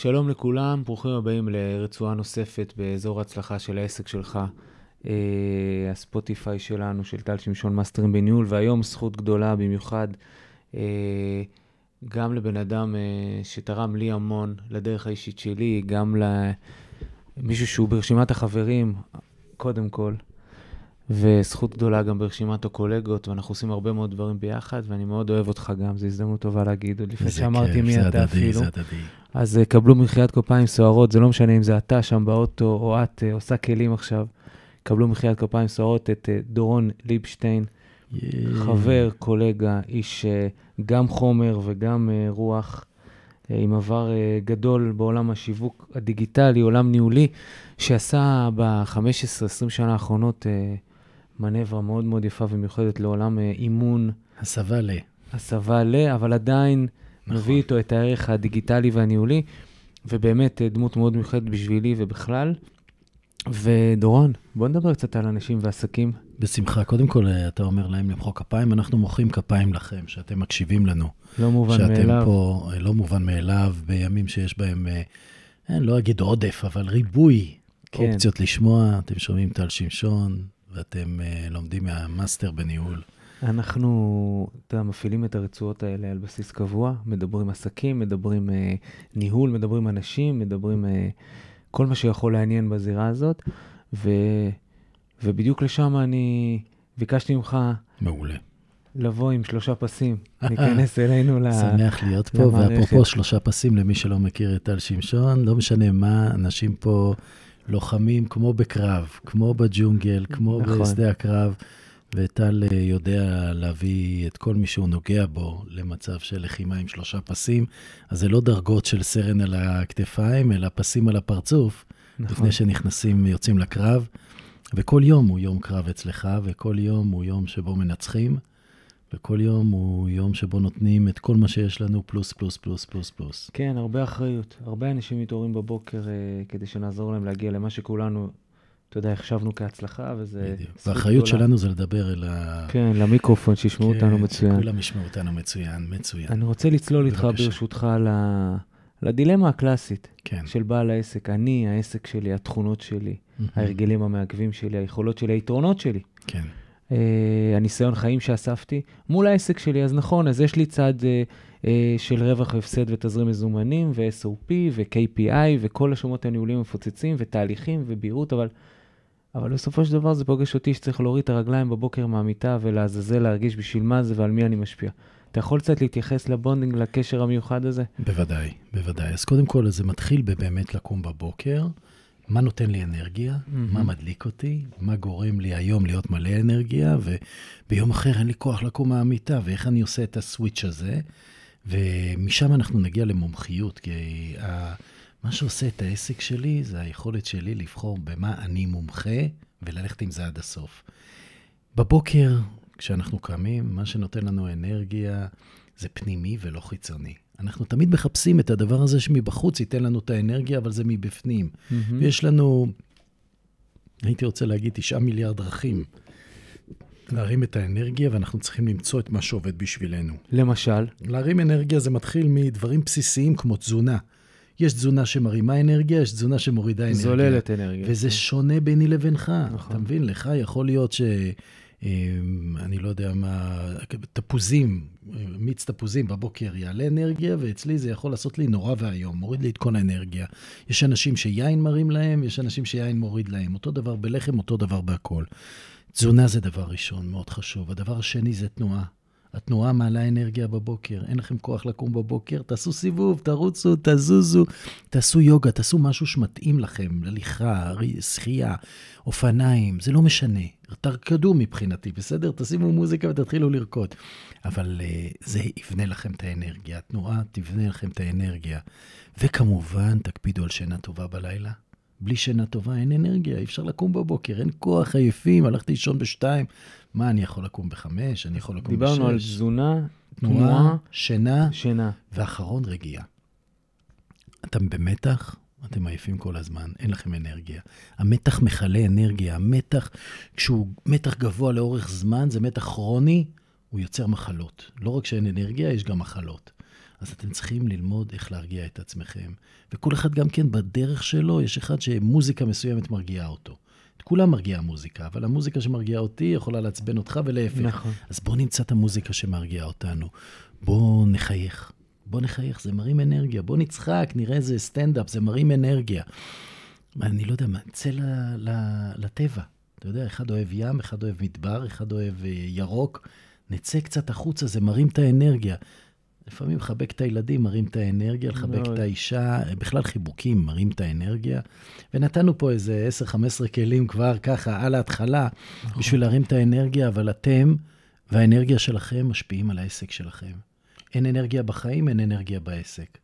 שלום לכולם, ברוכים הבאים לרצועה נוספת באזור ההצלחה של העסק שלך, אה, הספוטיפיי שלנו, של טל שמשון מאסטרים בניהול, והיום זכות גדולה במיוחד אה, גם לבן אדם אה, שתרם לי המון לדרך האישית שלי, גם למישהו שהוא ברשימת החברים, קודם כל, וזכות גדולה גם ברשימת הקולגות, ואנחנו עושים הרבה מאוד דברים ביחד, ואני מאוד אוהב אותך גם, זו הזדמנות טובה להגיד, עוד לפני שאמרתי מי אתה אפילו. אז uh, קבלו מחיית כפיים סוערות, זה לא משנה אם זה אתה שם באוטו, או את uh, עושה כלים עכשיו, קבלו מחיית כפיים סוערות את uh, דורון ליבשטיין, Yeah. חבר, קולגה, איש גם חומר וגם רוח, עם עבר גדול בעולם השיווק הדיגיטלי, עולם ניהולי, שעשה ב-15-20 שנה האחרונות מנברה מאוד מאוד יפה ומיוחדת לעולם uh, אימון, הסבה ל... הסבה ל, אבל עדיין נכון. מביא איתו את הערך הדיגיטלי והניהולי, ובאמת אה, דמות מאוד מיוחדת בשבילי ובכלל. ודורון, בוא נדבר קצת על אנשים ועסקים. בשמחה. קודם כל, אה, אתה אומר להם למחוא כפיים, אנחנו מוחאים כפיים לכם, שאתם מקשיבים לנו. לא מובן שאתם מאליו. פה, אה, לא מובן מאליו, בימים שיש בהם, אה, אני לא אגיד עודף, אבל ריבוי כן. אופציות לשמוע. אתם שומעים טל שמשון, ואתם אה, לומדים מהמאסטר בניהול. אנחנו, אתה יודע, מפעילים את הרצועות האלה על בסיס קבוע, מדברים עסקים, מדברים אה, ניהול, מדברים אנשים, מדברים אה, כל מה שיכול לעניין בזירה הזאת, ו, ובדיוק לשם אני ביקשתי ממך מעולה. לבוא עם שלושה פסים, להיכנס אלינו ל... שמח להיות פה, למערכת. ואפרופו שלושה פסים למי שלא מכיר את טל שמשון, לא משנה מה, אנשים פה לוחמים כמו בקרב, כמו בג'ונגל, כמו נכון. בשדה הקרב, וטל אה, יודע להביא את כל מי שהוא נוגע בו למצב של לחימה עם שלושה פסים, אז זה לא דרגות של סרן על הכתפיים, אלא פסים על הפרצוף, נכון. לפני שנכנסים, יוצאים לקרב. וכל יום הוא יום קרב אצלך, וכל יום הוא יום שבו מנצחים, וכל יום הוא יום שבו נותנים את כל מה שיש לנו, פלוס, פלוס, פלוס, פלוס, פלוס. כן, הרבה אחריות. הרבה אנשים מתעוררים בבוקר אה, כדי שנעזור להם להגיע למה שכולנו, אתה יודע, החשבנו כהצלחה, וזה... בדיוק. והאחריות. שלנו זה לדבר אל ה... כן, למיקרופון, שישמעו כן, אותנו מצוין. שכולם ישמעו אותנו מצוין, מצוין. אני רוצה לצלול איתך. ברשותך, ל- לדילמה הקלאסית כן. של בעל העסק. אני, העסק שלי, התכונות שלי, מהמם. ההרגלים המעכבים שלי, היכולות שלי, היתרונות שלי. כן, אה, הניסיון חיים שאספתי מול העסק שלי. אז נכון, אז יש לי צד אה, אה, של רווח והפסד ותזרים מזומנים, ו-SOP, ו-KPI, וכל השומות הניהוליים המפוצצים, ותהליכים, ובהירות, אבל, אבל בסופו של דבר זה פוגש אותי שצריך להוריד את הרגליים בבוקר מהמיטה ולעזאזל להרגיש בשביל מה זה ועל מי אני משפיע. אתה יכול קצת להתייחס לבונדינג, לקשר המיוחד הזה? בוודאי, בוודאי. אז קודם כל, זה מתחיל בבאמת לקום בבוקר, מה נותן לי אנרגיה, מהמם. מה מדליק אותי, מה גורם לי היום להיות מלא אנרגיה, וביום אחר אין לי כוח לקום מהמיטה, ואיך אני עושה את הסוויץ' הזה. ומשם אנחנו נגיע למומחיות, כי ה... מה שעושה את העסק שלי זה היכולת שלי לבחור במה אני מומחה וללכת עם זה עד הסוף. בבוקר, כשאנחנו קמים, מה שנותן לנו אנרגיה זה פנימי ולא חיצוני. אנחנו תמיד מחפשים את הדבר הזה שמבחוץ ייתן לנו את האנרגיה, אבל זה מבפנים. ויש לנו, הייתי רוצה להגיד, תשעה מיליארד דרכים להרים את האנרגיה, ואנחנו צריכים למצוא את מה שעובד בשבילנו. למשל, להרים אנרגיה זה מתחיל מדברים בסיסיים כמו תזונה. יש תזונה שמרימה אנרגיה, יש תזונה שמורידה אנרגיה. זוללת אנרגיה. וזה שונה ביני לבינך. נכון. אתה מבין? לך יכול להיות ש... אה, אני לא יודע מה, תפוזים, מיץ תפוזים בבוקר יעלה אנרגיה, ואצלי זה יכול לעשות לי נורא ואיום, מוריד לי את כל האנרגיה. יש אנשים שיין מרים להם, יש אנשים שיין מוריד להם. אותו דבר בלחם, אותו דבר בהכל. תזונה זה דבר ראשון, מאוד חשוב. הדבר השני זה תנועה. התנועה מעלה אנרגיה בבוקר, אין לכם כוח לקום בבוקר, תעשו סיבוב, תרוצו, תזוזו, תעשו יוגה, תעשו משהו שמתאים לכם, הליכה, שחייה, אופניים, זה לא משנה. תרקדו מבחינתי, בסדר? תשימו מוזיקה ותתחילו לרקוד. אבל uh, זה יבנה לכם את האנרגיה, התנועה תבנה לכם את האנרגיה. וכמובן, תקפידו על שינה טובה בלילה. בלי שינה טובה אין אנרגיה, אי אפשר לקום בבוקר, אין כוח, עייפים, הלכתי לישון בשתיים. מה, אני יכול לקום בחמש? אני יכול לקום בשש? דיברנו על תזונה, תנועה, שינה, שינה. ואחרון, רגיעה. אתם במתח, אתם עייפים כל הזמן, אין לכם אנרגיה. המתח מכלה אנרגיה, המתח, כשהוא מתח גבוה לאורך זמן, זה מתח כרוני, הוא יוצר מחלות. לא רק שאין אנרגיה, יש גם מחלות. אז אתם צריכים ללמוד איך להרגיע את עצמכם. וכל אחד גם כן בדרך שלו, יש אחד שמוזיקה מסוימת מרגיעה אותו. את כולם מרגיעה מוזיקה, אבל המוזיקה שמרגיעה אותי יכולה לעצבן אותך ולהפך. נכון. אז בואו נמצא את המוזיקה שמרגיעה אותנו. בואו נחייך. בואו נחייך, זה מרים אנרגיה. בואו נצחק, נראה איזה סטנדאפ, זה מרים אנרגיה. אני לא יודע מה, צא ל, ל, לטבע. אתה יודע, אחד אוהב ים, אחד אוהב מדבר, אחד אוהב אה, ירוק. נצא קצת החוצה, זה מרים את האנרגיה. לפעמים לחבק את הילדים מרים את האנרגיה, לחבק מאוד. את האישה, בכלל חיבוקים מרים את האנרגיה. ונתנו פה איזה 10-15 כלים כבר ככה על ההתחלה, נכון. בשביל להרים את האנרגיה, אבל אתם והאנרגיה שלכם משפיעים על העסק שלכם. אין אנרגיה בחיים, אין אנרגיה בעסק.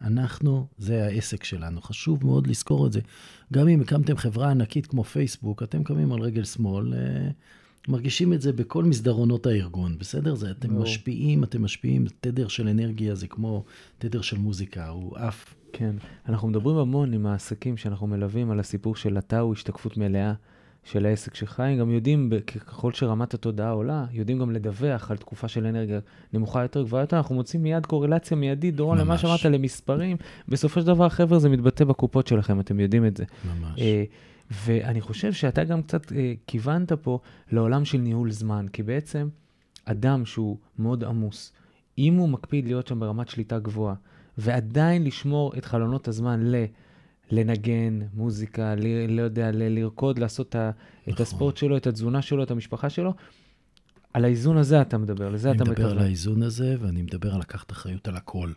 אנחנו, זה העסק שלנו. חשוב מאוד לזכור את זה. גם אם הקמתם חברה ענקית כמו פייסבוק, אתם קמים על רגל שמאל, אה, מרגישים את זה בכל מסדרונות הארגון, בסדר? זה, אתם ברור. משפיעים, אתם משפיעים, תדר של אנרגיה זה כמו תדר של מוזיקה, הוא עף. כן. אנחנו מדברים המון עם העסקים שאנחנו מלווים על הסיפור של אתה הוא השתקפות מלאה של העסק שלך. הם גם יודעים, ככל שרמת התודעה עולה, יודעים גם לדווח על תקופה של אנרגיה נמוכה יותר, גבוהה יותר. אנחנו מוצאים מיד קורלציה מיידית, דורון, למה. שאמרת, למספרים. בסופו של דבר, חבר'ה, זה מתבטא בקופות שלכם, אתם יודעים את זה. ממש. אה, ואני חושב שאתה גם קצת אה, כיוונת פה לעולם של ניהול זמן, כי בעצם אדם שהוא מאוד עמוס, אם הוא מקפיד להיות שם ברמת שליטה גבוהה, ועדיין לשמור את חלונות הזמן ל... לנגן, מוזיקה, ל, לא יודע, ל, לרקוד, לעשות את, ה, את נכון. הספורט שלו, את התזונה שלו, את המשפחה שלו. על האיזון הזה אתה מדבר, לזה אני אתה מדבר על. האיזון הזה, ואני מדבר על לקחת אחריות על הכל.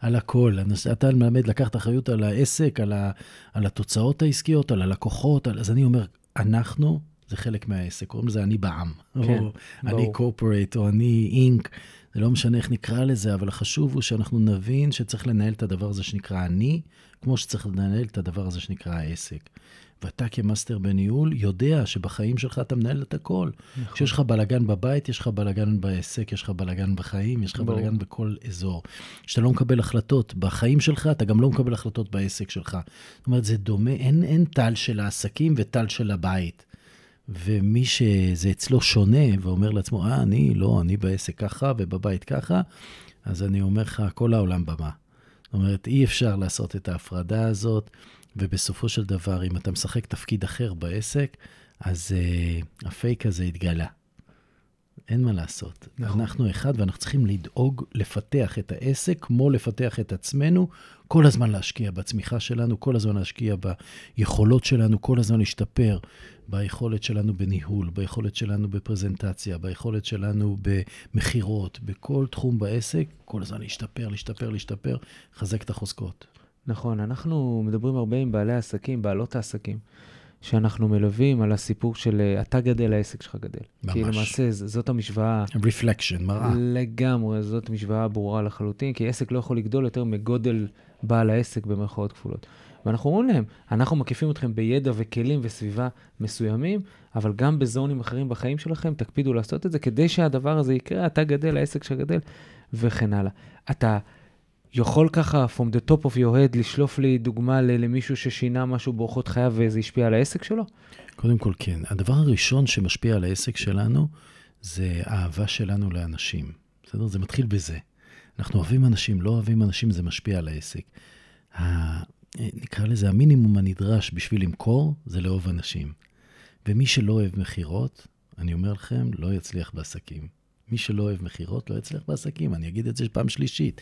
על הכל. אתה מלמד לקחת אחריות על העסק, על, ה, על התוצאות העסקיות, על הלקוחות. על, אז אני אומר, אנחנו, זה חלק מהעסק, קוראים לזה אני בעם. כן, או אני ברור. קורפורט, או אני אינק. זה לא משנה איך נקרא לזה, אבל החשוב הוא שאנחנו נבין שצריך לנהל את הדבר הזה שנקרא אני, כמו שצריך לנהל את הדבר הזה שנקרא העסק. ואתה כמאסטר בניהול יודע שבחיים שלך אתה מנהל את הכל. נכון. כשיש לך בלאגן בבית, יש לך בלאגן בעסק, יש לך בלאגן בחיים, יש לך. בלאגן בכל אזור. כשאתה לא מקבל החלטות בחיים שלך, אתה גם לא מקבל החלטות בעסק שלך. זאת אומרת, זה דומה, אין, אין טל של העסקים וטל של הבית. ומי שזה אצלו שונה ואומר לעצמו, אה, אני לא, אני בעסק ככה ובבית ככה, אז אני אומר לך, כל העולם במה. זאת אומרת, אי אפשר לעשות את ההפרדה הזאת, ובסופו של דבר, אם אתה משחק תפקיד אחר בעסק, אז uh, הפייק הזה התגלה. אין מה לעשות. נכון. אנחנו אחד, ואנחנו צריכים לדאוג לפתח את העסק כמו לפתח את עצמנו, כל הזמן להשקיע בצמיחה שלנו, כל הזמן להשקיע ביכולות שלנו, כל הזמן להשתפר ביכולת שלנו בניהול, ביכולת שלנו בפרזנטציה, ביכולת שלנו במכירות, בכל תחום בעסק, כל הזמן להשתפר, להשתפר, להשתפר, לחזק את החוזקות. נכון, אנחנו מדברים הרבה עם בעלי העסקים, בעלות העסקים, שאנחנו מלווים על הסיפור של אה, אתה גדל, העסק שלך גדל. ממש. כי למעשה זאת המשוואה, רפלקשן, מראה. לגמרי, זאת משוואה ברורה לחלוטין, כי עסק לא יכול לגדול יותר מגודל בעל העסק במרכאות כפולות. ואנחנו אומרים להם, אנחנו מקיפים אתכם בידע וכלים וסביבה מסוימים, אבל גם בזונים אחרים בחיים שלכם, תקפידו לעשות את זה כדי שהדבר הזה יקרה, אתה גדל, העסק שלך גדל, וכן הלאה. אתה יכול ככה, from the top of your head, לשלוף לי דוגמה למישהו ששינה משהו באורחות חייו וזה השפיע על העסק שלו? קודם כל, כן. הדבר הראשון שמשפיע על העסק שלנו, זה האהבה שלנו לאנשים. בסדר? זה מתחיל בזה. אנחנו אוהבים אנשים, לא אוהבים אנשים, זה משפיע על העסק. ה... נקרא לזה, המינימום הנדרש בשביל למכור, זה לאהוב אנשים. ומי שלא אוהב מכירות, אני אומר לכם, לא יצליח בעסקים. מי שלא אוהב מכירות לא יצליח בעסקים, אני אגיד את זה פעם שלישית.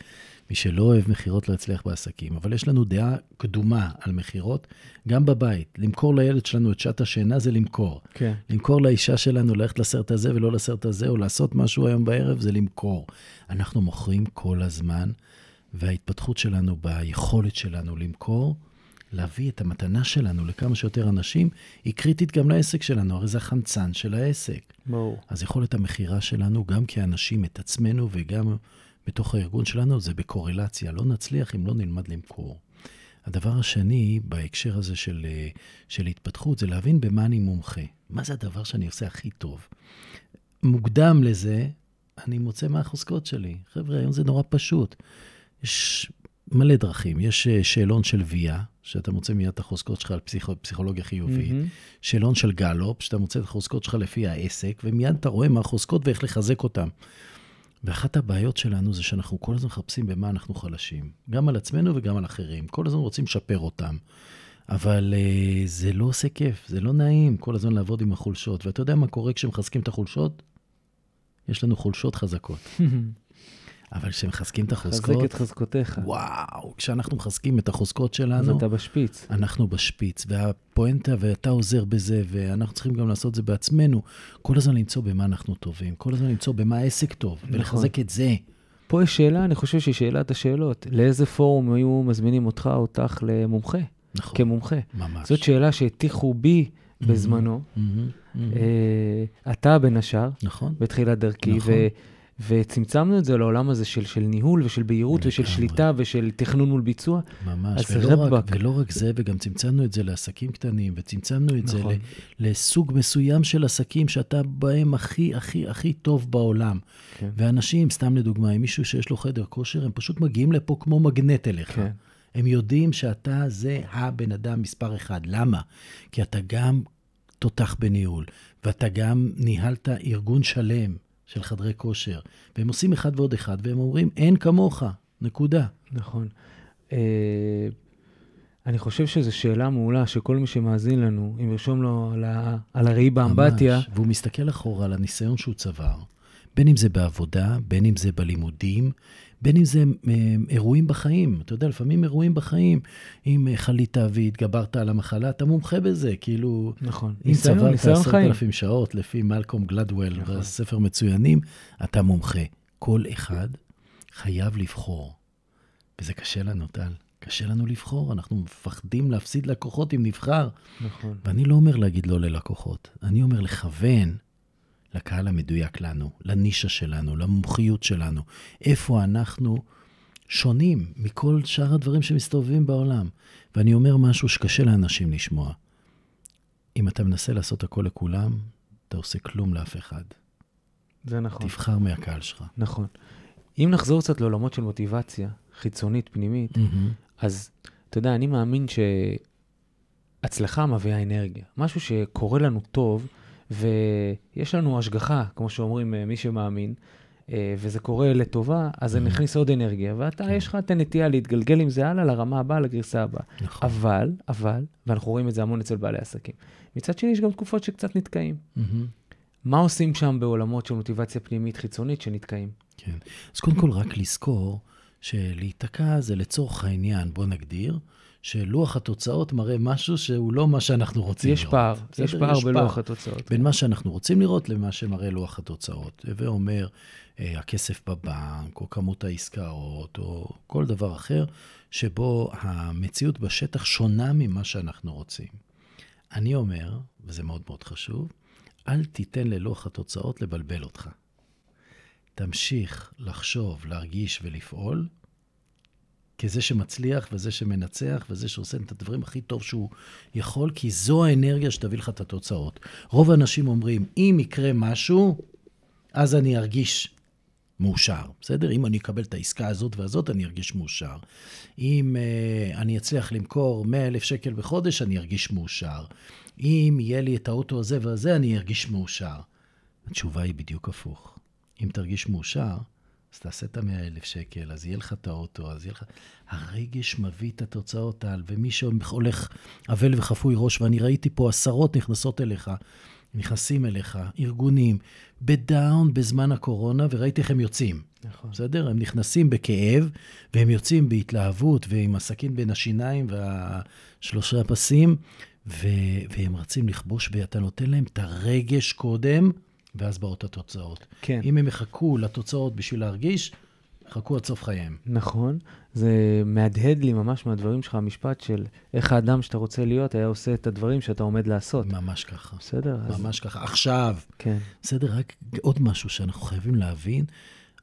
מי שלא אוהב מכירות לא יצליח בעסקים. אבל יש לנו דעה קדומה על מכירות, גם בבית. למכור לילד שלנו את שעת השינה זה למכור. כן. למכור לאישה שלנו ללכת לסרט הזה ולא לסרט הזה, או לעשות משהו היום בערב, זה למכור. אנחנו מוכרים כל הזמן, וההתפתחות שלנו ביכולת שלנו למכור, להביא את המתנה שלנו לכמה שיותר אנשים, היא קריטית גם לעסק שלנו, הרי זה החמצן של העסק. ברור. אז יכולת המכירה שלנו, גם כאנשים, את עצמנו וגם בתוך הארגון שלנו, זה בקורלציה. לא נצליח אם לא נלמד למכור. הדבר השני, בהקשר הזה של, אה, של התפתחות, זה להבין במה אני מומחה. מה זה הדבר שאני עושה הכי טוב? מוקדם לזה, אני מוצא מה החוזקות שלי. חבר'ה, היום זה נורא פשוט. יש מלא דרכים. יש אה, שאלון של ויה, שאתה מוצא מיד את החוזקות שלך על פסיכו, פסיכולוגיה חיובית. מהמם. שאלון של גלופ, שאתה מוצא את החוזקות שלך לפי העסק, ומיד אתה רואה מה החוזקות ואיך לחזק אותן. ואחת הבעיות שלנו זה שאנחנו כל הזמן מחפשים במה אנחנו חלשים. גם על עצמנו וגם על אחרים. כל הזמן רוצים לשפר אותם. אבל uh, זה לא עושה כיף, זה לא נעים כל הזמן לעבוד עם החולשות. ואתה יודע מה קורה כשמחזקים את החולשות? יש לנו חולשות חזקות. אבל כשמחזקים את החוזקות... חזק את חזקותיך. וואו, כשאנחנו מחזקים את החוזקות שלנו... אז אתה בשפיץ. אנחנו בשפיץ, והפואנטה, ואתה עוזר בזה, ואנחנו צריכים גם לעשות את זה בעצמנו. כל הזמן למצוא במה אנחנו טובים, כל הזמן למצוא במה העסק טוב, נכון. ולחזק את זה. פה יש שאלה, אני חושב שהיא שאלת השאלות. לאיזה פורום היו מזמינים אותך או אותך למומחה? נכון, כמומחה. ממש. זאת שאלה שהטיחו בי בזמנו. מהמם, מהמם. אה, אתה בין השאר, נכון, בתחילת דרכי, נכון. ו- וצמצמנו את זה לעולם הזה של, של ניהול ושל בהירות ושל. שליטה ושל תכנון מול ביצוע. ממש. ולא רק. ולא רק זה, וגם צמצמנו את זה לעסקים קטנים, וצמצמנו את נכון. זה לסוג מסוים של עסקים שאתה בהם הכי, הכי, הכי טוב בעולם. כן. ואנשים, סתם לדוגמה, אם מישהו שיש לו חדר כושר, הם פשוט מגיעים לפה כמו מגנט אליך. כן. הם יודעים שאתה זה הבן אדם מספר אחד. למה? כי אתה גם תותח בניהול, ואתה גם ניהלת ארגון שלם של חדרי כושר, והם עושים אחד ועוד אחד, והם אומרים, אין כמוך, נקודה. נכון. אה, אני חושב שזו שאלה מעולה, שכל מי שמאזין לנו, אם ירשום לו על, ה- על הראי באמבטיה, ממש. והוא מסתכל אחורה על הניסיון שהוא צבר, בין אם זה בעבודה, בין אם זה בלימודים, בין אם זה אה, אירועים בחיים. אתה יודע, לפעמים אירועים בחיים, אם אה, חלית והתגברת על המחלה, אתה מומחה בזה, כאילו... נכון. אם צברת עשרת. אלפים שעות, לפי מלקום גלדוול, נכון. בספר מצוינים, אתה מומחה. כל אחד חייב לבחור. וזה קשה לנו, טל. קשה לנו לבחור, אנחנו מפחדים להפסיד לקוחות אם נבחר. נכון. ואני לא אומר להגיד לא ללקוחות, אני אומר לכוון לקהל המדויק לנו, לנישה שלנו, למומחיות שלנו, איפה אנחנו שונים מכל שאר הדברים שמסתובבים בעולם. ואני אומר משהו שקשה לאנשים לשמוע. אם אתה מנסה לעשות הכל לכולם, אתה עושה כלום לאף אחד. זה נכון. תבחר מהקהל שלך. נכון. אם נחזור קצת לעולמות של מוטיבציה, חיצונית, פנימית, אז אתה יודע, אני מאמין שהצלחה מביאה אנרגיה. משהו שקורה לנו טוב, ויש לנו השגחה, כמו שאומרים אה, מי שמאמין, אה, וזה קורה לטובה, אז זה Mhm. נכניס עוד אנרגיה, ואתה, כן. יש לך את הנטייה להתגלגל עם זה הלאה לרמה הבאה, לגרסה הבאה. נכון. אבל, אבל, ואנחנו רואים את זה המון אצל בעלי עסקים. מצד שני, יש גם תקופות שקצת נתקעים. מהמם. מה עושים שם בעולמות של מוטיבציה פנימית חיצונית שנתקעים? כן. אז קודם כל, רק לזכור שלהיתקע זה לצורך העניין, בוא נגדיר, שלוח התוצאות מראה משהו שהוא לא מה שאנחנו רוצים יש לראות. פער, בסדר? יש פער בלוח התוצאות. בין מה שאנחנו רוצים לראות למה שמראה לוח התוצאות. הווה אומר, אה, הכסף בבנק, או כמות העסקאות, או כל דבר אחר, שבו המציאות בשטח שונה ממה שאנחנו רוצים. אני אומר, וזה מאוד מאוד חשוב, אל תיתן ללוח התוצאות לבלבל אותך. תמשיך לחשוב, להרגיש ולפעול כזה שמצליח וזה שמנצח וזה שעושה את הדברים הכי טוב שהוא יכול, כי זו האנרגיה שתביא לך את התוצאות. רוב האנשים אומרים, אם יקרה משהו, אז אני ארגיש מאושר, בסדר? אם אני אקבל את העסקה הזאת והזאת, אני ארגיש מאושר. אם uh, אני אצליח למכור 100 אלף שקל בחודש, אני ארגיש מאושר. אם יהיה לי את האוטו הזה והזה, אני ארגיש מאושר. התשובה היא בדיוק הפוך. אם תרגיש מאושר, אז תעשה את המאה אלף שקל, אז יהיה לך את האוטו, אז יהיה לך... הרגש מביא את התוצאות על, ומי שהולך אבל וחפוי ראש, ואני ראיתי פה עשרות נכנסות אליך, נכנסים אליך, ארגונים, בדאון בזמן הקורונה, וראיתי איך הם יוצאים. נכון. בסדר? הם נכנסים בכאב, והם יוצאים בהתלהבות, ועם הסכין בין השיניים והשלושה פסים, ו- והם רצים לכבוש, ואתה נותן להם את הרגש קודם, ואז באות התוצאות. כן. אם הם יחכו לתוצאות בשביל להרגיש, יחכו עד סוף חייהם. נכון, זה מהדהד לי ממש מהדברים שלך, המשפט של איך האדם שאתה רוצה להיות היה עושה את הדברים שאתה עומד לעשות. ממש ככה. בסדר? אז ממש ככה. עכשיו, כן, בסדר? רק עוד משהו שאנחנו חייבים להבין,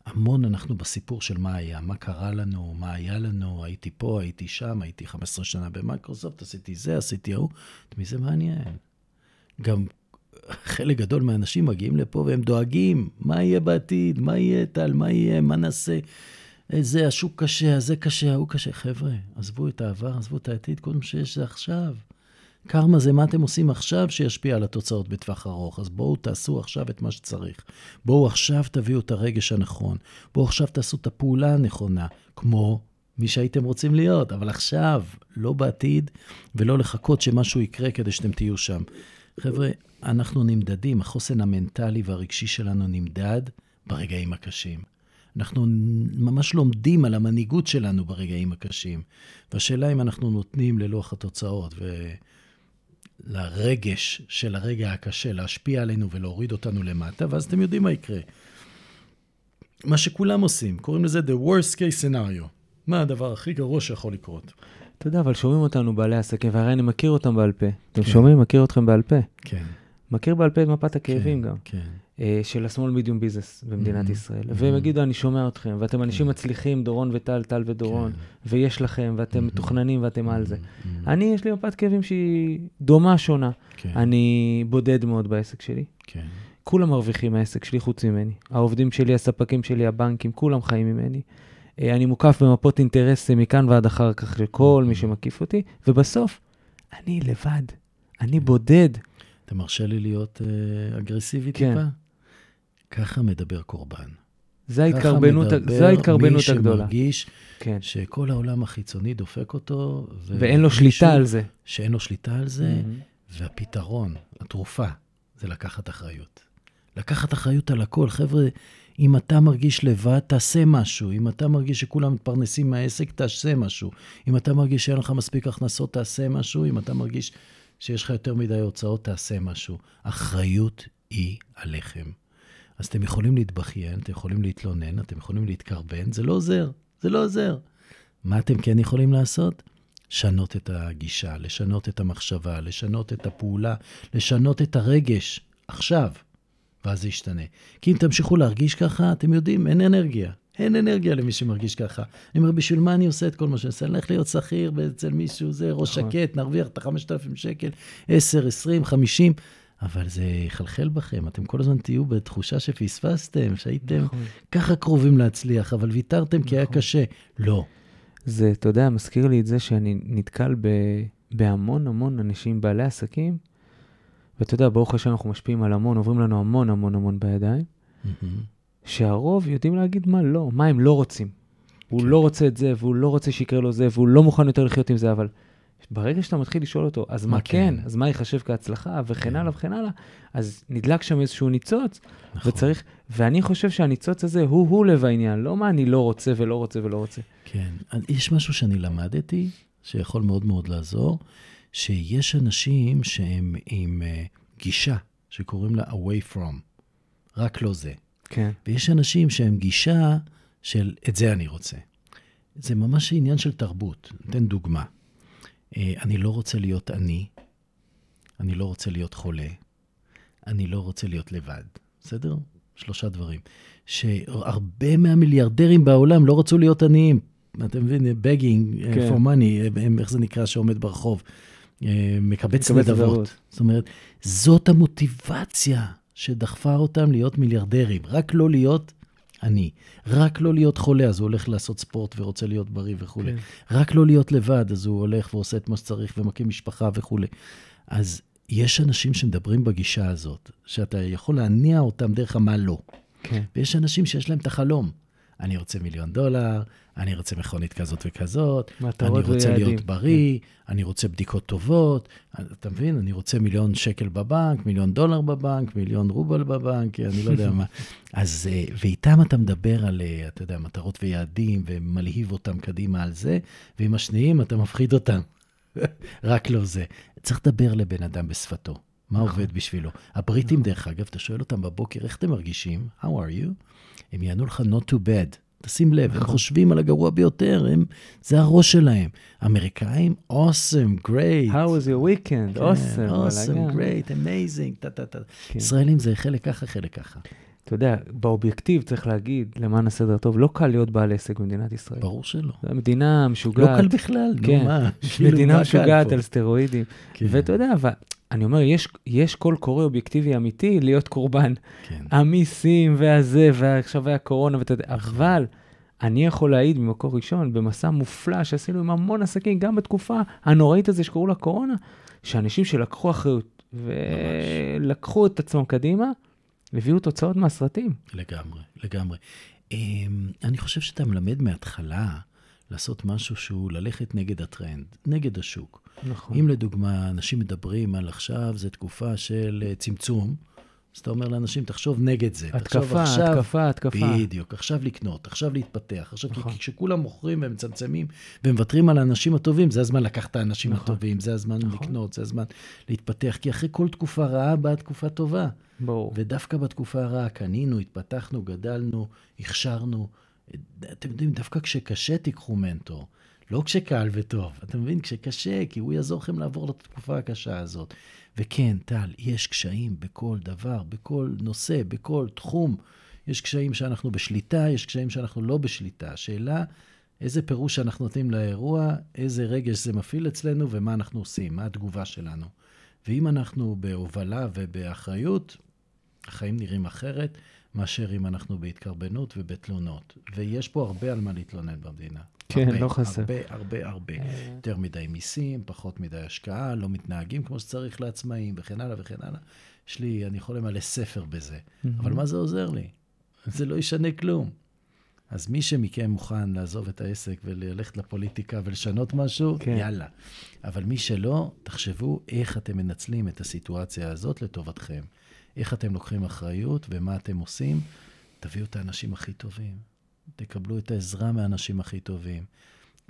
המון אנחנו בסיפור של מה היה, מה קרה לנו, מה היה לנו, הייתי פה, הייתי שם, הייתי 15 שנה במייקרוסופט, עשיתי זה, עשיתי ההוא, את מי זה מעניין? גם חלק גדול מהאנשים מגיעים לפה והם דואגים, מה יהיה בעתיד, מה יהיה טל, מה יהיה, מה נעשה, זה, השוק קשה, הזה קשה, ההוא קשה. חבר'ה, עזבו את העבר, עזבו את העתיד, מה שיש זה עכשיו. קרמה זה מה אתם עושים עכשיו שישפיע על התוצאות בטווח ארוך. אז בואו תעשו עכשיו את מה שצריך. בואו עכשיו תביאו את הרגש הנכון. בואו עכשיו תעשו את הפעולה הנכונה, כמו מי שהייתם רוצים להיות, אבל עכשיו, לא בעתיד, ולא לחכות שמשהו יקרה כדי שאתם תהיו שם. חבר'ה, אנחנו נמדדים, החוסן המנטלי והרגשי שלנו נמדד ברגעים הקשים. אנחנו ממש לומדים על המנהיגות שלנו ברגעים הקשים. והשאלה אם אנחנו נותנים ללוח התוצאות ולרגש של הרגע הקשה להשפיע עלינו ולהוריד אותנו למטה, ואז אתם יודעים מה יקרה. מה שכולם עושים, קוראים לזה The Worst Case Scenario. מה הדבר הכי גרוע שיכול לקרות? אתה יודע, אבל שומעים אותנו בעלי עסקים, והרי אני מכיר אותם בעל פה. אתם כן. שומעים? מכיר אתכם בעל פה. כן. מכיר בעל פה את מפת הכאבים כן, גם. כן. אה, של ה-small medium business במדינת Mhm, ישראל. mhm. והם יגידו, אני שומע אתכם, ואתם אנשים כן. מצליחים, דורון וטל, טל ודורון, כן. ויש לכם, ואתם Mhm. מתוכננים ואתם על זה. Mhm. אני, יש לי מפת כאבים שהיא דומה, שונה. כן, אני בודד מאוד בעסק שלי. כן. כולם מרוויחים מהעסק שלי חוץ ממני. העובדים שלי, הספקים שלי, הבנקים, כולם חיים ממני. אה, אני מוקף במפות אינטרס אה, מכאן ועד אחר כך של כל מי שמקיף אותי, ובסוף, אני לבד. אני בודד. אתה מרשה לי להיות אה, אגרסיבי כן. טיפה? ככה מדבר קורבן. זה ההתקרבנות, ה- זה ההתקרבנות מי הגדולה. שמרגיש כן. שכל העולם החיצוני דופק אותו. ו- ואין לו שליטה על זה. שאין לו שליטה על זה, Mhm. והפתרון, התרופה, זה לקחת אחריות. לקחת אחריות על הכל. חבר'ה, אם אתה מרגיש לבד, תעשה משהו. אם אתה מרגיש שכולם מתפרנסים מהעסק, תעשה משהו. אם אתה מרגיש שאין לך מספיק הכנסות, תעשה משהו. אם אתה מרגיש שיש לך יותר מדי הוצאות, תעשה משהו. אחריות היא עליכם. אז אתם יכולים להתבכיין, אתם יכולים להתלונן, אתם יכולים להתקרבן, זה לא עוזר, זה לא עוזר. מה אתם כן יכולים לעשות? לשנות את הגישה, לשנות את המחשבה, לשנות את הפעולה, לשנות את הרגש, עכשיו, ואז זה ישתנה. כי אם תמשיכו להרגיש ככה, אתם יודעים, אין אנרגיה. אין אנרגיה למי שמרגיש ככה. אני אומר, בשביל מה אני עושה את כל מה שאני עושה? אני הולך להיות שכיר אצל מישהו, זה ראש נכון. שקט, נרוויח את ה-5,000 שקל, 10, 20, 50, אבל זה יחלחל בכם. אתם כל הזמן תהיו בתחושה שפספסתם, שהייתם נכון. ככה קרובים להצליח, אבל ויתרתם כי היה נכון. קשה. לא. זה, אתה יודע, מזכיר לי את זה שאני נתקל ב, בהמון המון אנשים, בעלי עסקים, ואתה יודע, ברוך השם אנחנו משפיעים על המון, עוברים לנו המון המון המון בידיים, שהרוב יודעים להגיד מה לא, מה הם לא רוצים. הוא כן. לא רוצה את זה, והוא לא רוצה שיקרה לו זה, והוא לא מוכן יותר לחיות עם זה, אבל ברגע שאתה מתחיל לשאול אותו, אז מה מה כן, כן? אז מה ייחשב כהצלחה, וכן כן. הלאה וכן הלאה, אז נדלק שם איזשהו ניצוץ, נכון. וצריך, ואני חושב שהניצוץ הזה הוא-הוא לב העניין, לא מה אני לא רוצה ולא רוצה ולא רוצה. כן. יש משהו שאני למדתי, שיכול מאוד מאוד לעזור, שיש אנשים שהם עם uh, גישה, שקוראים לה away from, רק לא זה. כן. ויש אנשים שהם גישה של את זה אני רוצה. זה ממש עניין של תרבות. ניתן דוגמה. אה, אני לא רוצה להיות עני, אני לא רוצה להיות חולה, אני לא רוצה להיות לבד. בסדר? שלושה דברים. שהרבה מהמיליארדרים בעולם לא רצו להיות עניים. אתה מבין? begging כן. כן. for money, איך זה נקרא שעומד ברחוב? אה, מקבץ נדבות. זאת אומרת, זאת המוטיבציה שדחפה אותם להיות מיליארדרים, רק לא להיות עני, רק לא להיות חולה, אז הוא הולך לעשות ספורט ורוצה להיות בריא וכולי. כן. רק לא להיות לבד, אז הוא הולך ועושה את מה שצריך ומקים משפחה וכולי. אז יש אנשים שמדברים בגישה הזאת, שאתה יכול להניע אותם דרך המה לא. כן. ויש אנשים שיש להם את החלום. אני רוצה מיליון דולר, אני רוצה מכונית כזאת וכזאת, אני רוצה ויעדים. להיות בריא, אני רוצה בדיקות טובות, אתה מבין? אני רוצה מיליון שקל בבנק, מיליון דולר בבנק, מיליון רובל בבנק, אני לא יודע מה. אז, אה, ואיתם אתה מדבר על, אה, אתה יודע, מטרות ויעדים, ומלהיב אותם קדימה על זה, ועם השניים אתה מפחיד אותם. רק לא זה. צריך לדבר לבן אדם בשפתו. מה נכון. עובד בשבילו? הבריטים, דרך אגב, אתה שואל אותם בבוקר, איך אתם מרגישים? How are you? הם יענו לך not too bad. תשים לב, הם נכון. חושבים על הגרוע ביותר, הם, זה הראש שלהם. אמריקאים, awesome, great. How was your weekend? כן, awesome. awesome, great, amazing, טה טה טה. כן. ישראלים זה חלק ככה, חלק ככה. אתה יודע, באובייקטיב צריך להגיד, למען הסדר הטוב, לא קל להיות בעל עסק במדינת ישראל. ברור שלא. זו מדינה לא משוגעת. קל בכלל, נו כן, מה? כאילו, מדינה מה קל משוגעת? על סטרואידים. כן, ואתה יודע, אני אומר, יש, יש קול קורא אובייקטיבי אמיתי להיות קורבן. כן. המיסים והזה, ועכשיו היה קורונה, ואתה יודע, אבל אני יכול להעיד ממקור ראשון, במסע מופלא שעשינו עם המון עסקים, גם בתקופה הנוראית הזו שקראו לה קורונה, שאנשים שלקחו אחריות ולקחו את עצמם קדימה, הביאו תוצאות מהסרטים. לגמרי, לגמרי. אמ, אני חושב שאתה מלמד מההתחלה לעשות משהו שהוא ללכת נגד הטרנד, נגד השוק. נכון. אם לדוגמה אנשים מדברים על עכשיו, זו תקופה של אה, צמצום, אז אתה אומר לאנשים, תחשוב נגד זה. התקפה, עכשיו, התקפה, התקפה. בדיוק, עכשיו לקנות, עכשיו להתפתח. עכשיו, נכון. כי כשכולם מוכרים ומצמצמים ומוותרים על האנשים הטובים, זה הזמן לקחת את האנשים נכון. הטובים, זה הזמן נכון. לקנות, זה הזמן להתפתח. כי אחרי כל תקופה רעה באה תקופה טובה. ברור. ודווקא בתקופה הרעה קנינו, התפתחנו, גדלנו, הכשרנו. אתם יודעים, דווקא כשקשה תיקחו מנטור, לא כשקל וטוב. אתה מבין? כשקשה, כי הוא יעזור לכם לעבור את התקופה הקשה הזאת. וכן, טל, יש קשיים בכל דבר, בכל נושא, בכל תחום. יש קשיים שאנחנו בשליטה, יש קשיים שאנחנו לא בשליטה. השאלה, איזה פירוש אנחנו נותנים לאירוע, איזה רגש זה מפעיל אצלנו ומה אנחנו עושים, מה התגובה שלנו. ואם אנחנו בהובלה ובאחריות, החיים נראים אחרת מאשר אם אנחנו בהתקרבנות ובתלונות. ויש פה הרבה על מה להתלונן במדינה. כן, הרבה, לא חסר. הרבה, הרבה, הרבה. יותר מדי מיסים, פחות מדי השקעה, לא מתנהגים כמו שצריך לעצמאים, וכן הלאה וכן הלאה. יש לי, אני יכול למלא ספר בזה. אבל מה זה עוזר לי? זה לא ישנה כלום. אז מי שמכם מוכן לעזוב את העסק וללכת לפוליטיקה ולשנות משהו, כן. כן. יאללה. אבל מי שלא, תחשבו איך אתם מנצלים את הסיטואציה הזאת לטובתכם. איך אתם לוקחים אחריות ומה אתם עושים. תביאו את האנשים הכי טובים. תקבלו את העזרה מהאנשים הכי טובים.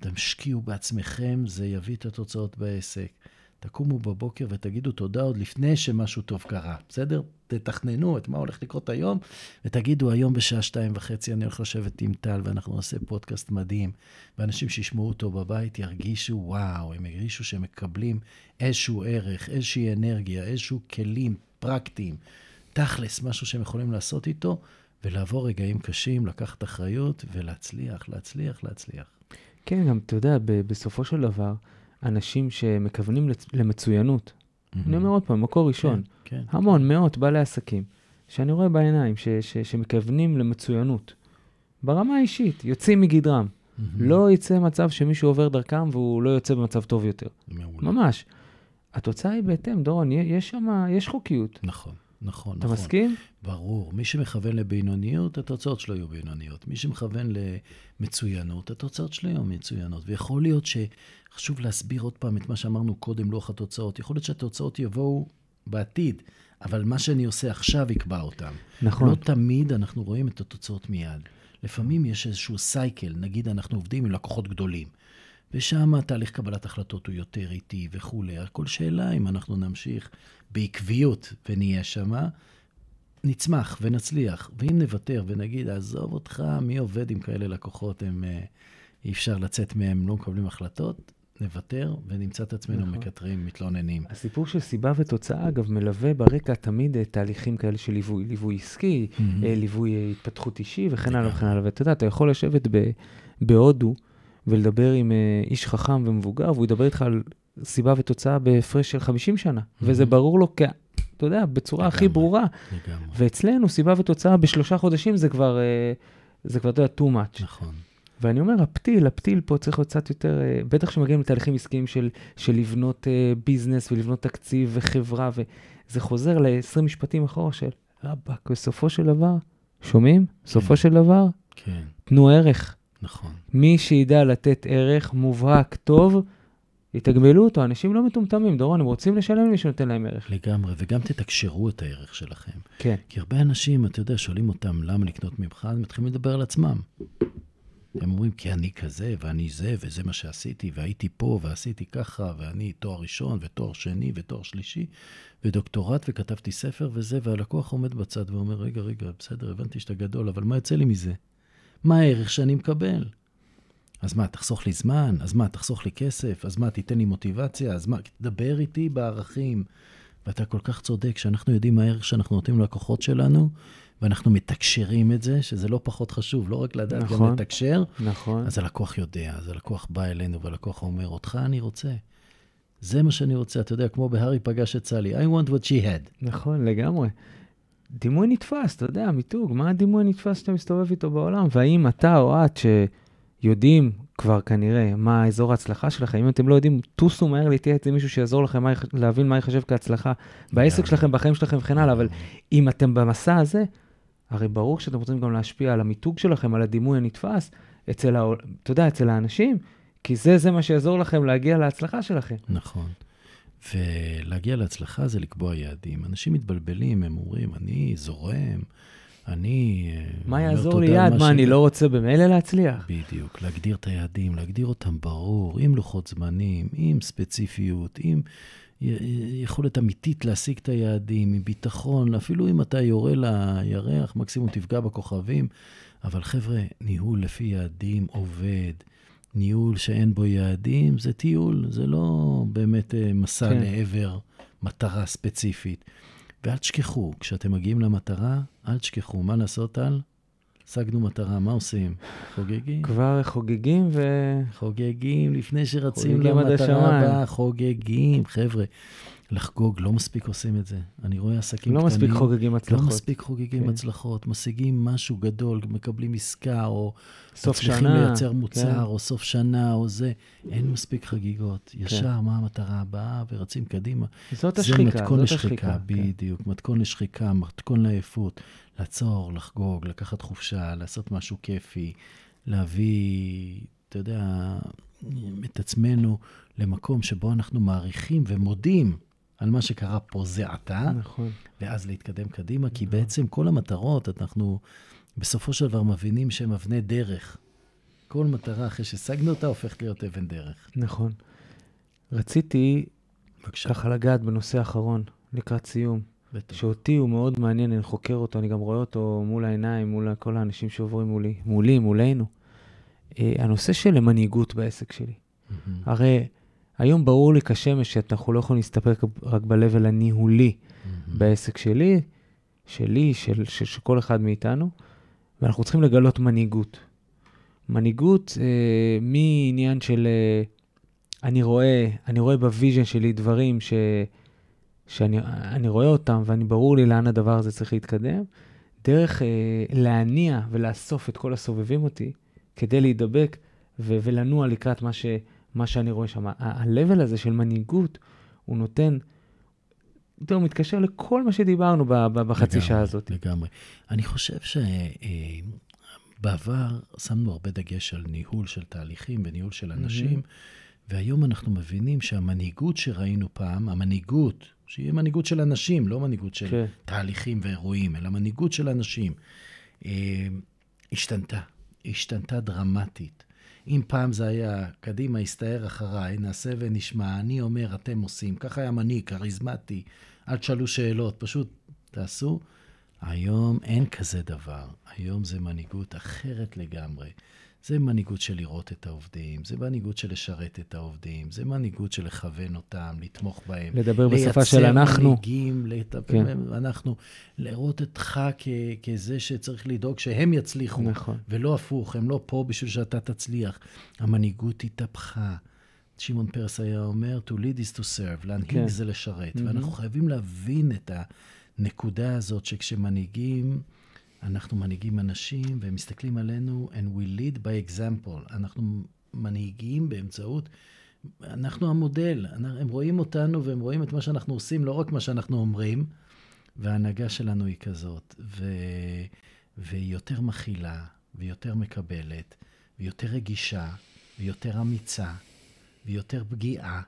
תשקיעו בעצמכם, זה יביא את התוצאות בעסק. תקומו בבוקר ותגידו תודה עוד לפני שמשהו טוב קרה, בסדר? תתכננו את מה הולך לקרות היום, ותגידו, היום בשעה שתיים וחצי אני הולך לשבת עם טל, ואנחנו נעשה פודקאסט מדהים, ואנשים שישמעו אותו בבית ירגישו, וואו, הם ירגישו שהם מקבלים איזשהו ערך, איזושהי אנרגיה, איזשהו כלים פרקטיים, תכלס, משהו שהם יכולים לעשות איתו, ולעבור רגעים קשים, לקחת אחריות, ולהצליח, להצליח, להצליח. כן, גם, אתה יודע, בסופו של דבר, אנשים שמכוונים לצ- למצוינות, אני אומר עוד פעם, מקור ראשון, כן, המון, מאות בעלי עסקים, שאני רואה בעיניים, ש- ש- שמכוונים למצוינות, ברמה האישית, יוצאים מגדרם. מהמם. לא יצא מצב שמישהו עובר דרכם והוא לא יוצא במצב טוב יותר. מעולה. ממש. התוצאה היא בהתאם, דורון, יש שם, יש חוקיות. נכון, נכון, אתה נכון. מסכים? ברור. מי שמכוון לבינוניות, התוצאות שלו יהיו בינוניות. מי שמכוון למצוינות, התוצאות שלו יהיו מצוינות. ויכול להיות שחשוב להסביר עוד פעם את מה שאמרנו קודם, לוח התוצאות. יכול להיות שהתוצאות יבואו בעתיד, אבל מה שאני עושה עכשיו יקבע אותם. נכון. לא תמיד אנחנו רואים את התוצאות מיד. לפעמים יש איזשהו סייקל, נגיד אנחנו עובדים עם לקוחות גדולים, ושם תהליך קבלת החלטות הוא יותר איטי וכולי. הכל שאלה אם אנחנו נמשיך בעקביות ונהיה שמה, נצמח ונצליח. ואם נוותר ונגיד, עזוב אותך, מי עובד עם כאלה לקוחות, הם, אה, אי אפשר לצאת מהם, לא מקבלים החלטות, נוותר ונמצא את עצמנו נכון. מקטרים, מתלוננים. הסיפור של סיבה ותוצאה, אגב, מלווה ברקע תמיד אה, תהליכים כאלה של ליווי, ליווי עסקי, Mhm. אה, ליווי התפתחות אישי וכן הלאה. וכן הלאה. ואתה יודע, אתה יכול לשבת ב- בהודו ולדבר עם אה, איש חכם ומבוגר, והוא ידבר איתך על סיבה ותוצאה בהפרש של 50 שנה, וזה ברור לו, כ... אתה יודע, בצורה הכי לגמרי. ברורה. לגמרי. ואצלנו סיבה ותוצאה בשלושה חודשים זה כבר, אה, זה כבר, אתה יודע, too much. נכון. ואני אומר, הפתיל, הפתיל פה צריך להיות קצת יותר, אה, בטח כשמגיעים לתהליכים עסקיים של, של לבנות ביזנס ולבנות תקציב וחברה, וזה חוזר ל-20 משפטים אחורה של רבאק, בסופו של דבר, שומעים? בסופו של דבר, כן, תנו ערך. נכון. מי שידע לתת ערך מובהק, טוב, יתגמלו אותו. אנשים לא מטומטמים, דורון, הם רוצים לשלם למי שנותן להם ערך. לגמרי, וגם תתקשרו את הערך שלכם. כן, כי הרבה אנשים, אתה יודע, שואלים אותם למה לקנות ממך, הם מתחילים לדבר על עצמם. הם אומרים, כי אני כזה, ואני זה, וזה מה שעשיתי, והייתי פה, ועשיתי ככה, ואני תואר ראשון, ותואר שני, ותואר שלישי, ודוקטורט, וכתבתי ספר וזה, והלקוח עומד בצד ואומר, רגע, רגע, בסדר, הבנתי שאתה גדול, אבל מה יוצא לי מזה? מה הערך שאני מקבל? אז מה, תחסוך לי זמן? אז מה, תחסוך לי כסף? אז מה, תיתן לי מוטיבציה? אז מה, תדבר איתי בערכים. ואתה כל כך צודק, שאנחנו יודעים מה הערך שאנחנו נותנים ללקוחות שלנו, ואנחנו מתקשרים את זה, שזה לא פחות חשוב, לא רק לדעת, נכון. גם לתקשר, נכון. אז הלקוח יודע, אז הלקוח בא אלינו, והלקוח אומר, אותך אני רוצה. זה מה שאני רוצה, אתה יודע, כמו בהארי פגש את סלי, I want what she had. נכון, לגמרי. דימוי נתפס, אתה יודע, מיתוג, מה הדימוי הנתפס שאתה מסתובב איתו בעולם? והאם אתה או את שיודעים כבר כנראה מה אזור ההצלחה שלכם, אם אתם לא יודעים, טוסו מהר להתייעץ עם מישהו שיעזור לכם מה, להבין מה ייחשב כהצלחה בעסק שלכם, בחיים שלכם וכן הלאה, אבל אם אתם במסע הזה, הרי ברור שאתם רוצים גם להשפיע על המיתוג שלכם, על הדימוי הנתפס, אצל, ה... אתה יודע, אצל האנשים, כי זה, זה מה שיעזור לכם להגיע להצלחה שלכם. נכון. ולהגיע להצלחה זה לקבוע יעדים. אנשים מתבלבלים, הם אומרים, אני זורם, אני... אה, מה יעזור לי יעד? מה, אני לא רוצה במילא להצליח? בדיוק, להגדיר את היעדים, להגדיר אותם ברור, עם לוחות זמנים, עם ספציפיות, עם יכולת אמיתית להשיג את היעדים, עם ביטחון, אפילו אם אתה יורה לירח, מקסימום תפגע בכוכבים. אבל חבר'ה, ניהול לפי יעדים עובד. ניהול שאין בו יעדים זה טיול, זה לא באמת אה, מסע כן. לעבר מטרה ספציפית. ואל תשכחו, כשאתם מגיעים למטרה, אל תשכחו, מה לעשות על? השגנו מטרה, מה עושים? חוגגים? כבר חוגגים ו... חוגגים, לפני שרצים למטרה הבאה, חוגגים, חבר'ה. לחגוג, לא מספיק עושים את זה. אני רואה עסקים לא קטנים... לא מספיק חוגגים הצלחות. לא מספיק חוגגים כן. הצלחות. משיגים משהו גדול, מקבלים עסקה, או... סוף שנה. מצליחים לייצר מוצר, כן. או סוף שנה, או זה. אין מספיק חגיגות. כן. ישר, כן. מה המטרה הבאה, ורצים קדימה. זאת השחיקה, זה מתכון לשחיקה, כן. בדיוק. כן. מתכון לשחיקה, מתכון לעייפות. לעצור, לחגוג, לקחת חופשה, לעשות משהו כיפי, להביא, אתה יודע, את עצמנו למקום שבו אנחנו מעריכים ומודים על מה שקרה פה זה עתה, נכון. ואז להתקדם קדימה, כי נכון. בעצם כל המטרות, אנחנו בסופו של דבר מבינים שהן אבני דרך. כל מטרה, אחרי שהשגנו אותה, הופכת להיות אבן דרך. נכון. רציתי בבקשה. ככה לגעת בנושא האחרון, לקראת סיום. בטח. שאותי הוא מאוד מעניין, אני חוקר אותו, אני גם רואה אותו מול העיניים, מול כל האנשים שעוברים מולי, מולי, מולנו. Uh, הנושא של מנהיגות בעסק שלי. Mm-hmm. הרי היום ברור לי כשמש שאנחנו לא יכולים להסתפק רק ב-level הניהולי mm-hmm. בעסק שלי, שלי, של, של, של כל אחד מאיתנו, ואנחנו צריכים לגלות מנהיגות. מנהיגות אה, מעניין של אה, אני רואה, אני רואה ב vision שלי דברים ש, שאני רואה אותם ואני ברור לי לאן הדבר הזה צריך להתקדם, דרך אה, להניע ולאסוף את כל הסובבים אותי כדי להידבק ו- ולנוע לקראת מה ש... מה שאני רואה שם. ה-level הזה של מנהיגות, הוא נותן, הוא מתקשר לכל מה שדיברנו בחצי לגמרי, שעה הזאת. לגמרי. אני חושב שבעבר אה, שמנו הרבה דגש על ניהול של תהליכים וניהול של אנשים, mm-hmm. והיום אנחנו מבינים שהמנהיגות שראינו פעם, המנהיגות, שהיא מנהיגות של אנשים, לא מנהיגות של כן. תהליכים ואירועים, אלא מנהיגות של אנשים, אה, השתנתה. השתנתה דרמטית. אם פעם זה היה, קדימה, הסתער אחריי, נעשה ונשמע, אני אומר, אתם עושים. ככה היה מנהיג, כריזמטי, אל תשאלו שאלות, פשוט תעשו. היום אין כזה דבר. היום זה מנהיגות אחרת לגמרי. זה מנהיגות של לראות את העובדים, זה מנהיגות של לשרת את העובדים, זה מנהיגות של לכוון אותם, לתמוך בהם. לדבר בשפה של אנחנו. לייצר מנהיגים, לטפל כן. אנחנו, לראות אותך כ- כזה שצריך לדאוג שהם יצליחו. נכון. ולא הפוך, הם לא פה בשביל שאתה תצליח. המנהיגות התהפכה. שמעון פרס היה אומר, to lead is to serve, להנהיג כן. זה לשרת. Mm-hmm. ואנחנו חייבים להבין את הנקודה הזאת שכשמנהיגים... אנחנו מנהיגים אנשים והם מסתכלים עלינו, and we lead by example. אנחנו מנהיגים באמצעות, אנחנו המודל. הם רואים אותנו והם רואים את מה שאנחנו עושים, לא רק מה שאנחנו אומרים, וההנהגה שלנו היא כזאת, ו... והיא יותר מכילה, ויותר מקבלת, ויותר רגישה, ויותר אמיצה, ויותר פגיעה,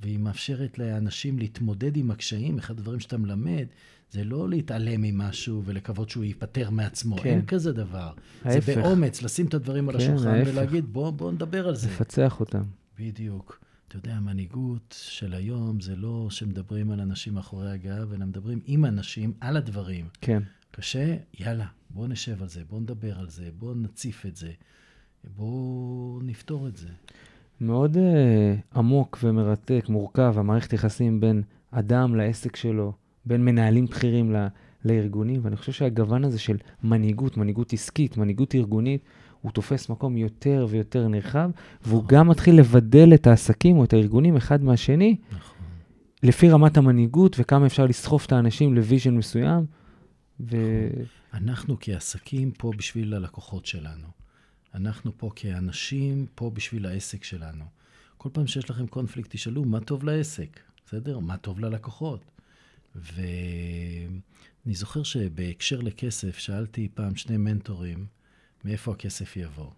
והיא מאפשרת לאנשים להתמודד עם הקשיים. אחד הדברים שאתה מלמד, זה לא להתעלם ממשהו ולקוות שהוא ייפטר מעצמו, כן. אין כזה דבר. ההפך. זה באומץ, לשים את הדברים על כן, השולחן ההפך. ולהגיד, בוא, בוא נדבר על זה. לפצח אותם. בדיוק. אתה יודע, המנהיגות של היום זה לא שמדברים על אנשים מאחורי הגב, אלא מדברים עם אנשים על הדברים. כן. קשה, יאללה, בוא נשב על זה, בוא נדבר על זה, בוא נציף את זה, בוא נפתור את זה. מאוד uh, עמוק ומרתק, מורכב, המערכת יחסים בין אדם לעסק שלו, בין מנהלים בכירים ל, לארגונים, ואני חושב שהגוון הזה של מנהיגות, מנהיגות עסקית, מנהיגות ארגונית, הוא תופס מקום יותר ויותר נרחב, והוא נכון. גם מתחיל לבדל את העסקים או את הארגונים אחד מהשני, נכון. לפי רמת המנהיגות וכמה אפשר לסחוף את האנשים ל vision מסוים. ו... אנחנו כעסקים פה בשביל הלקוחות שלנו. אנחנו פה כאנשים, פה בשביל העסק שלנו. כל פעם שיש לכם קונפליקט, תשאלו מה טוב לעסק, בסדר? מה טוב ללקוחות. ואני זוכר שבהקשר לכסף, שאלתי פעם שני מנטורים, מאיפה הכסף יבוא.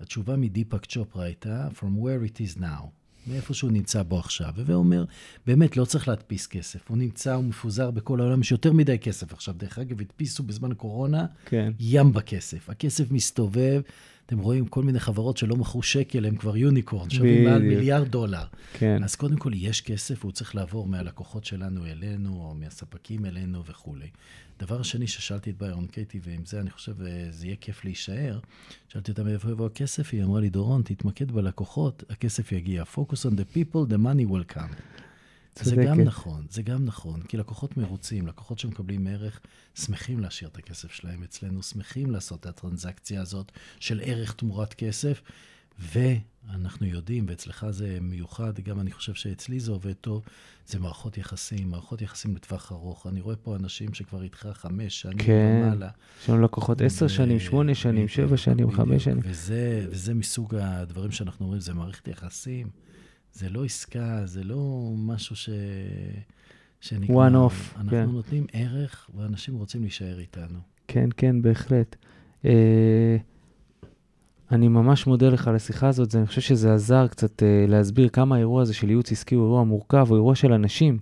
התשובה מדיפאק צ'ופרה הייתה, From where it is now. מאיפה שהוא נמצא בו עכשיו. הווה אומר, באמת, לא צריך להדפיס כסף. הוא נמצא, הוא מפוזר בכל העולם, יש יותר מדי כסף עכשיו. דרך אגב, הדפיסו בזמן הקורונה כן. ים בכסף. הכסף מסתובב, אתם רואים כל מיני חברות שלא מכרו שקל, הם כבר יוניקורן, שווים מעל. מיליארד דולר. כן. אז קודם כל, יש כסף, הוא צריך לעבור מהלקוחות שלנו אלינו, או מהספקים אלינו וכולי. דבר שני ששאלתי את ביירון קייטי, ועם זה אני חושב אה, זה יהיה כיף להישאר, שאלתי אותה מאיפה יבוא הכסף, היא אמרה לי, דורון, תתמקד בלקוחות, הכסף יגיע. Focus on the people, the money will come. זה גם צודקת. נכון, זה גם נכון, כי לקוחות מרוצים, לקוחות שמקבלים ערך, שמחים להשאיר את הכסף שלהם אצלנו, שמחים לעשות את הטרנזקציה הזאת של ערך תמורת כסף, ואנחנו יודעים, ואצלך זה מיוחד, גם אני חושב שאצלי זה עובד טוב, זה מערכות יחסים, מערכות יחסים לטווח ארוך. אני רואה פה אנשים שכבר איתך חמש שנים כן. ומעלה. יש לנו לקוחות עשר ו- שנים, שמונה שנים, שבע שנים. חמש שנים. וזה, וזה מסוג הדברים שאנחנו אומרים, זה מערכת יחסים, זה לא עסקה, זה לא משהו ש... שנגמר. One off, אנחנו כן. נותנים ערך, ואנשים רוצים להישאר איתנו. כן, כן, בהחלט. אה, אני ממש מודה לך על השיחה הזאת, אני חושב שזה עזר קצת אה, להסביר כמה האירוע הזה של ייעוץ עסקי הוא אירוע מורכב, הוא אירוע של אנשים.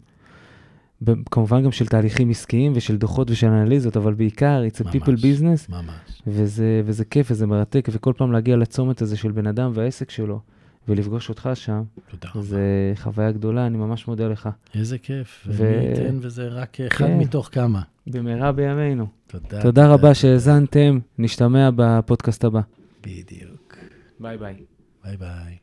כמובן גם של תהליכים עסקיים ושל דוחות ושל אנליזות, אבל בעיקר, it's a people ממש. business, ממש. וזה, וזה כיף וזה מרתק, וכל פעם להגיע לצומת הזה של בן אדם והעסק שלו, ולפגוש אותך שם, תודה רבה. זה חוויה גדולה, אני ממש מודה לך. איזה כיף. ו- ומי ייתן וזה רק אחד כן. מתוך כמה. במהרה בימינו. תודה. תודה רבה שהאזנתם, נשתמע בפודקאסט הבא. בדיוק. ביי ביי. ביי ביי.